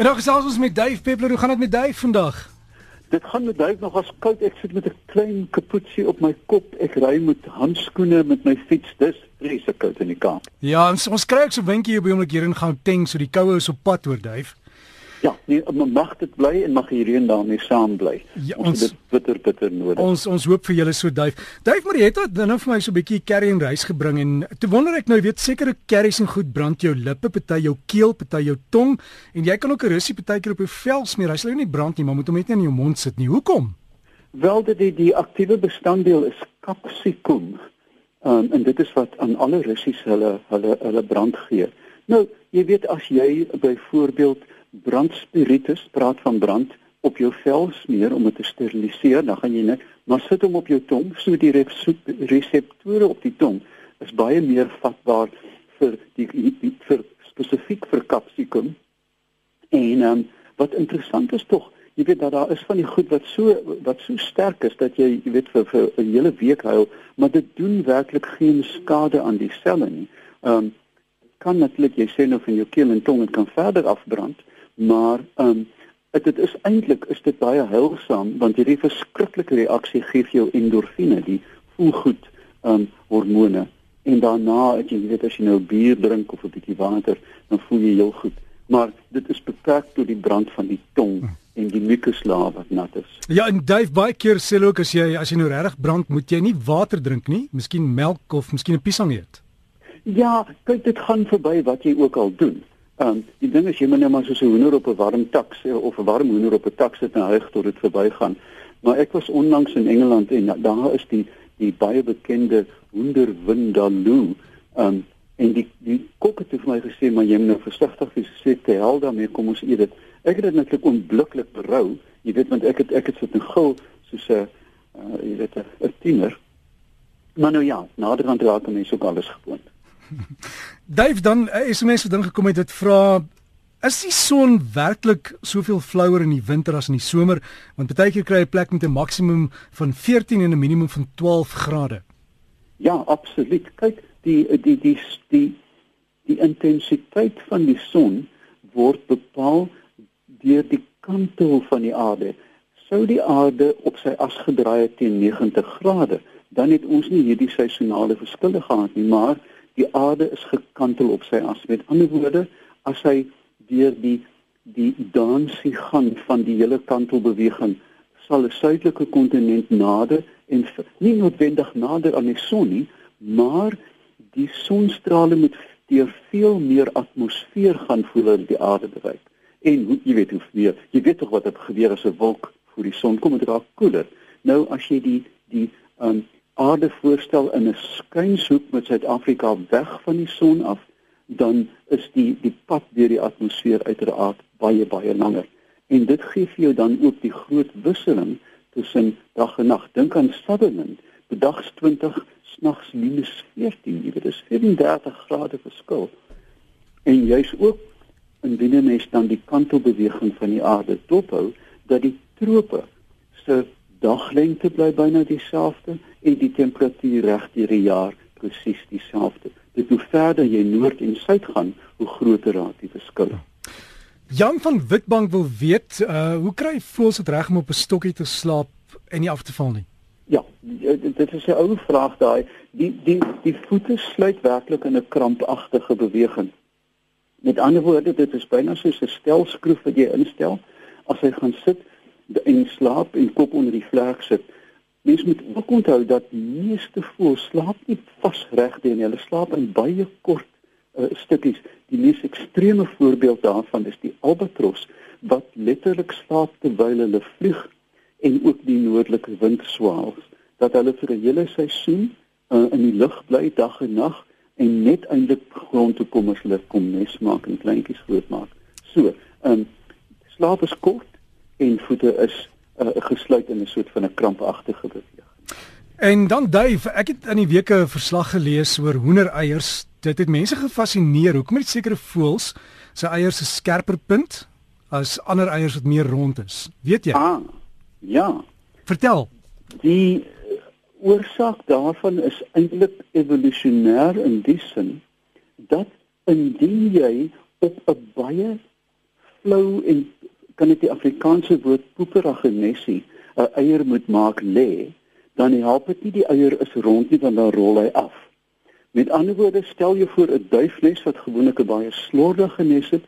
En dan gesels ons met Dave Peppler. Hoe gaan dit met Dave vandag? Dit gaan met Dave nog as koud. Ek sit met 'n klein kapoetsie op my kop. Ek ry met handskoene met my fiets. Dis vreeslik koud in die Kaap. Ja, ons, ons kry ook so 'n windjie hier by hom hier in Gauteng, so die koue is op pad hoor, Dave. Ja, nee, mag dit bly en mag die reën daarmee saam bly. Ja, ons, ons dit bitter bitter nodig. Ons ons hoop vir julle so duif. Duif jy het dan nou vir my so 'n bietjie curry en rys gebring en toe wonder ek nou, weet sekere curries en goed brand jou lippe, party jou keel, party jou tong en jy kan ook 'n russie partykeer op jou vel smeer. Hy sal nie brand nie, maar moet hom net nie in jou mond sit nie. Hoekom? Wel dit die, die aktiewe bestanddeel is capsicum. Um, en dit is wat aan alle russies hulle hulle hulle brand gee. Nou, jy weet as jy byvoorbeeld brandspiritus, praat van brand op jou vel smeer om dit te steriliseer, dan gaan jy net maar sit hom op jou tong, so die reseptore op die tong is baie meer vatbaar vir die, die, die vir spesifiek vir capsicum. En um, wat interessant is tog, jy weet dat daar is van die goed wat so wat so sterk is dat jy jy weet vir, vir 'n hele week hou, maar dit doen werklik geen skade aan die selle nie. Ehm um, kan natuurlik jy sê nou van jou keel en tong dit kan verder afbrand, maar ehm um, dit dit is eintlik is dit baie heilsaam want hierdie verskriklike reaksie gee vir jou endorfine, die voelgoed ehm um, hormone en daarna as jy weet as jy nou bier drink of 'n bietjie water, dan voel jy heel goed. Maar dit is beperk tot die brand van die tong en die mucuslaag wat nat is. Ja, en Dave baie keer sê ook as jy as jy nou regtig brand, moet jy nie water drink nie, miskien melk of miskien 'n piesang eet. Ja, kyk dit gaan verby wat jy ook al doen. Ehm um, die ding is jy moet net maar soos 'n hoender op 'n warm tak of 'n warm hoender op 'n tak sit en hyg tot dit verbygaan. Maar ek was onlangs in Engeland en daar is die die baie bekende hoender Vindaloo. Ehm um, en die die kok het vir my gesê maar jy moet nou versigtig wees sê te hel daarmee kom ons eet dit. Ek het dit netlik onblikklik berou. Jy weet want ek het ek het sit in gil soos 'n uh, jy weet 'n tiener. Maar nou ja, naderhand raak mense ook alles gewoond. Dave dan eh, is mense ding gekom het dit vra is die son werklik soveel flouer in die winter as in die somer want baie keer kry jy 'n plek met 'n maksimum van 14 en 'n minimum van 12 grade. Ja, absoluut. Kyk, die die die die die intensiteit van die son word bepaal deur die kantel van die aarde. Sou die aarde op sy as gedraai het teen 90 grade, dan het ons nie hierdie seisonale verskille gehad nie, maar die aarde is gekantel op sy as. Met ander woorde, as hy deur die die dansie gaan van die hele kantelbeweging, sal 'n suidelike kontinent nader en nie noodwendig nader aan die son nie, maar die sonstrale moet deur veel meer atmosfeer gaan voordat die aarde bereik. En hoe jy weet hoe meer, jy weet tog wat het gebeur as 'n wolk voor die son kom, dit raak koeler. Nou as jy die die um, aarde voorstel in 'n skuinshoek met Suid-Afrika weg van die son af, dan is die die pad deur die atmosfeer uiteraard baie baie langer. En dit gee vir jou dan ook die groot wisseling tussen dag en nag. Dink aan Sutherland, bedags 20, snags minus 14, jy weet, dis 34 grade verskil. En jy's ook indien 'n mens dan die kantelbeweging van die aarde dophou, dat die trope se daglengte bly byna dieselfde en die temperatuur reg deur die jaar presies dieselfde. Dit hoe verder jy noord en suid gaan, hoe groter raak die verskil. Jan van Witbank wil weet, uh hoe kry voels dit reg om op 'n stokkie te slaap en nie af te val nie? Ja, dit is 'n ou vraag daai. Die die die voete sluit werklik in 'n krampagtige beweging. Met ander woorde, dit is byna soos 'n stelskroef wat jy instel. As jy gaan sit, en slaap en kop onder die vlerk sit. Mens moet ook onthou dat meeste voëls slaap nie vasreg nie, hulle slaap in baie kort uh, stukkies. Die mees ekstreme voorbeeld daarvan is die albatros wat letterlik slaap terwyl hulle vlieg en ook die noordelike windswaals dat hulle vir 'n hele seisoen uh, in die lug bly dag en nag en net eintlik grond toe kom as hulle kom nes maak en kleintjies grootmaak. So, ehm um, slaap is kort en voete is uh, gesluit in 'n soort van 'n krampagtige beweging. En dan Dave, ek het in die week 'n verslag gelees oor hoendereiers. Dit het mense gefassineer. Hoekom het sekere voëls se eiers 'n skerper punt as ander eiers wat meer rond is? Weet jy? Ah. Ja. Vertel. Die oorsaak daarvan is eintlik evolusionêr in die sin dat indien jy op 'n baie flou en kan dit die Afrikaanse woord poeperagenessie 'n eier moet maak lê, dan help dit nie die eier is rond nie dan dan rol hy af. Met ander woorde, stel jy voor 'n duifnes wat gewoonlik 'n baie slordige nes het,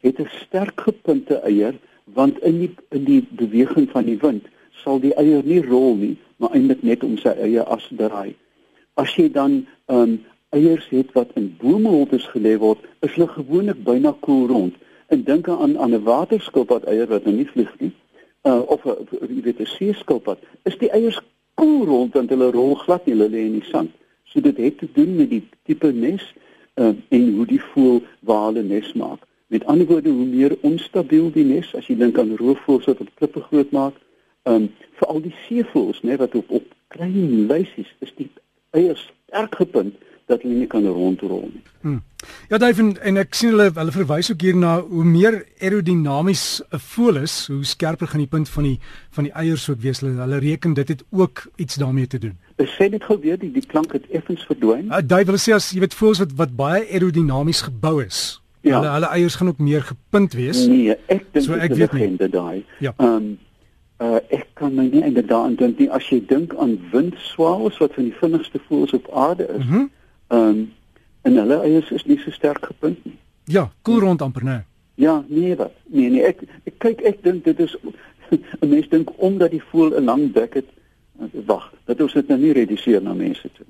het 'n sterk gepunte eier want in die in die beweging van die wind sal die eier nie rol nie, maar eintlik net om sy eie as draai. As jy dan um eiers het wat in boomholtes gelê word, is hulle gewoonlik byna koel rond. En dink aan aan 'n waterskilpad eier wat nou nie vlieg nie, uh, of 'n jy weet 'n seeskilpad, is die eiers koel rond want hulle rol glad nie, hulle lê in die sand. So dit het te doen met die tipe nes uh, en hoe die voël waar hulle nes maak. Met ander woorde, hoe meer onstabiel die nes, as jy dink aan roofvoëls wat op klippe groot maak, um, veral die seevoëls, né, wat op op klein lysies is die eiers sterk gepunt dat hulle nie kan rondrol nie. Hmm. Ja, Dave en, en ek sien hulle hulle verwys ook hier na hoe meer aerodinamies 'n voël is, hoe skerper gaan die punt van die van die eiers ook wees. Hulle hulle reken dit het ook iets daarmee te doen. Sê net gou weer die die klank het effens verdwyn. Uh, Dave wil sê as jy weet voëls wat wat baie aerodinamies gebou is. Ja. Hulle hulle eiers gaan ook meer gepunt wees. Nee, ek dink so, ek weet nie daai. Ja. Um uh ek kan my nie inderdaad dink nie as jy dink aan windswaals wat van die vinnigste voëls op aarde is. Mm -hmm Ehm um, en hulle eiers is nie so sterk gepunt nie. Ja, koel rond amper, né? Ja, nee wat? Nee nee, ek ek kyk ek dink dit is 'n mens dink omdat die voël 'n lang bek het wag, dat ons dit nou nie reduseer na mense toe.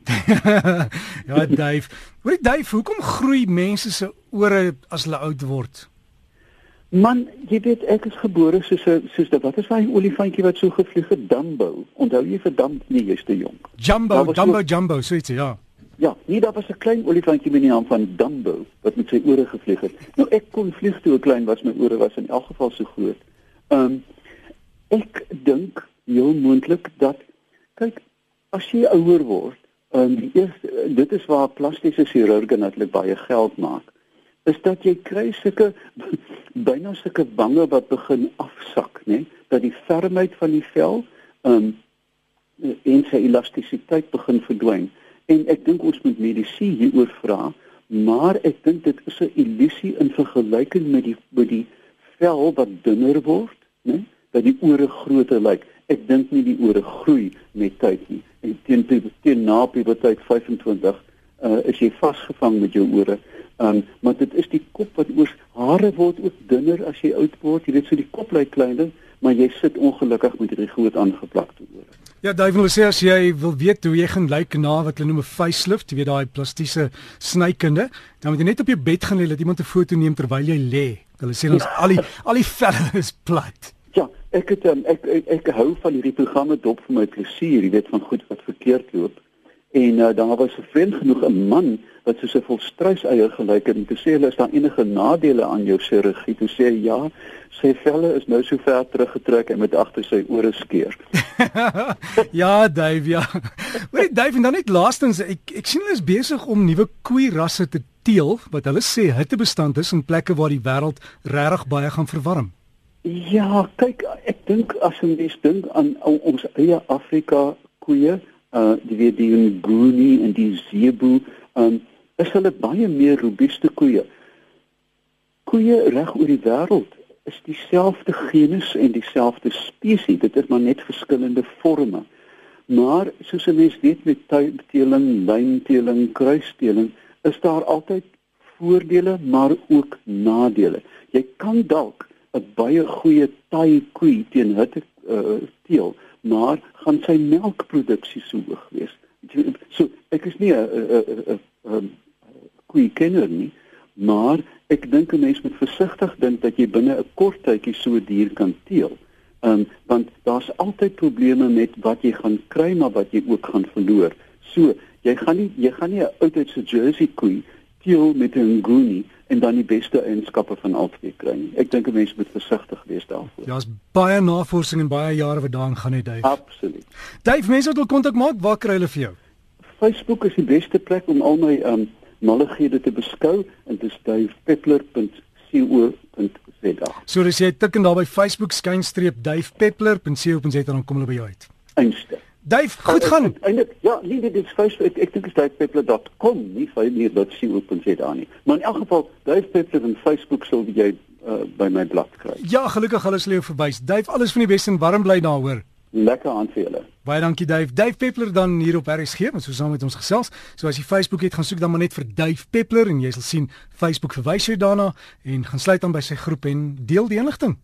ja, Dave. Hoor Dave, hoekom groei mense se ore as hulle oud word? Man, jy weet ek is gebore soos 'n soos dat wat is daai olifantjie wat so gevlieg het, Dumbo. Onthou jy vir Dumbo? Nee, jy's te jonk. Jumbo, Dumbo, so... Jumbo, so iets, ja. Ja, nee, daar was 'n klein olifantjie met die naam van Dumbo wat met sy ore gevlieg het. Nou ek kon vlieg toe ek klein was, my ore was in elk geval so groot. Ehm um, ek dink heel moontlik dat kyk, as jy ouer word, ehm um, die eerste dit is waar plastiese chirurge natuurlik baie geld maak, is dat jy kry sulke byna sulke wange wat begin afsak, né? Dat die fermheid van die vel ehm um, en sy elastisiteit begin verdwyn. En ek dink ons moet medisy hieroor vra, maar ek dink dit is 'n illusie in vergelyking met die met die vel wat dunner word, né? Dat die ore groter lyk. Ek dink nie die ore groei met tyd nie. En teen teen na puberteit 25 uh, is jy vasgevang met jou ore. Um, maar dit is die kop wat oor hare word ook dunner as jy oud word. Jy weet so die kop lyk kleiner, maar jy sit ongelukkig met hierdie groot aangeplakte ore. Ja, David wil sê as jy wil weet hoe jy gaan lyk na wat hulle noem 'n facelift, jy weet daai plastiese snykende, dan moet jy net op jou bed gaan lê dat iemand 'n foto neem terwyl jy lê. Hulle sê ons ja. al die al die velle is plat. Ja, ek het um, ek, ek ek hou van hierdie programme dop vir my plesier, jy weet van goed wat verkeerd loop. En uh, daar was 'n vriend genoeg 'n man wat soos 'n volstruiseier gelyk het en toe sê hulle is daar enige nadele aan jou chirurgie? Toe sê hy ja, sy velle is nou so ver teruggetrek en met agter sy ore skeer. ja, Dave, ja. Weet Dave, dan net laastens, ek ek sien hulle is besig om nuwe koei rasse te teel wat hulle sê hittebestand is in plekke waar die wêreld regtig baie gaan verwarm. Ja, kyk, ek dink as mens dink aan ons eie Afrika koeie, uh die weer die Nguni en die Zebu, um is hulle baie meer robuuste koeie. Koeie reg oor die wêreld is dieselfde genus en dieselfde spesies, dit is maar net verskillende forme. Maar soos 'n mens weet met tuinteeling, lynteeling, kruisteeling, is daar altyd voordele maar ook nadele. Jy kan dalk 'n baie goeie taai koe teen hitte uh, teel, maar gaan sy melkproduksie so hoog wees. So ek is nie 'n 'n 'n koei kenner nie, maar ek dink 'n mens moet versigtig dink dat jy binne 'n kort tydjie so dier kan teel. Ehm um, want daar's altyd probleme met wat jy gaan kry maar wat jy ook gaan verloor. So, jy gaan nie jy gaan nie 'n oudheidse Jersey koei teel met 'n Nguni en dan die beste eienskappe van albei kry nie. Ek dink 'n mens moet versigtig wees daarvoor. Ja, daar's baie navorsing en baie jare wat daarin gaan, Dave. Absoluut. Dave, mense wat wil kontak maak, waar kry hulle vir jou? Facebook is die beste plek om al my ehm um, mallighede te beskou en dit is duifpeppler.co.za. So as jy tik en daar by Facebook skynstreep duifpeppler.co.za dan kom hulle by jou uit. Einste. Duif, goed gaan. Eindelik ja, nee dit is Facebook ek, ek dink dit is duifpeppler.com, nie vir meer.co.za nie. Maar in elk geval duifpeppler en Facebook sal jy uh, by my blad kry. Ja, gelukkig alles lê verwys. Duif alles van die beste en warm bly daaroor. Lekker aan vir julle. Baie dankie Duif. Duif Peppler dan hier op RSG, ons so saam met ons gesels. So as jy Facebook het, gaan soek dan maar net vir Duif Peppler en jy sal sien Facebook verwys jou daarna en gaan sluit aan by sy groep en deel die inligting.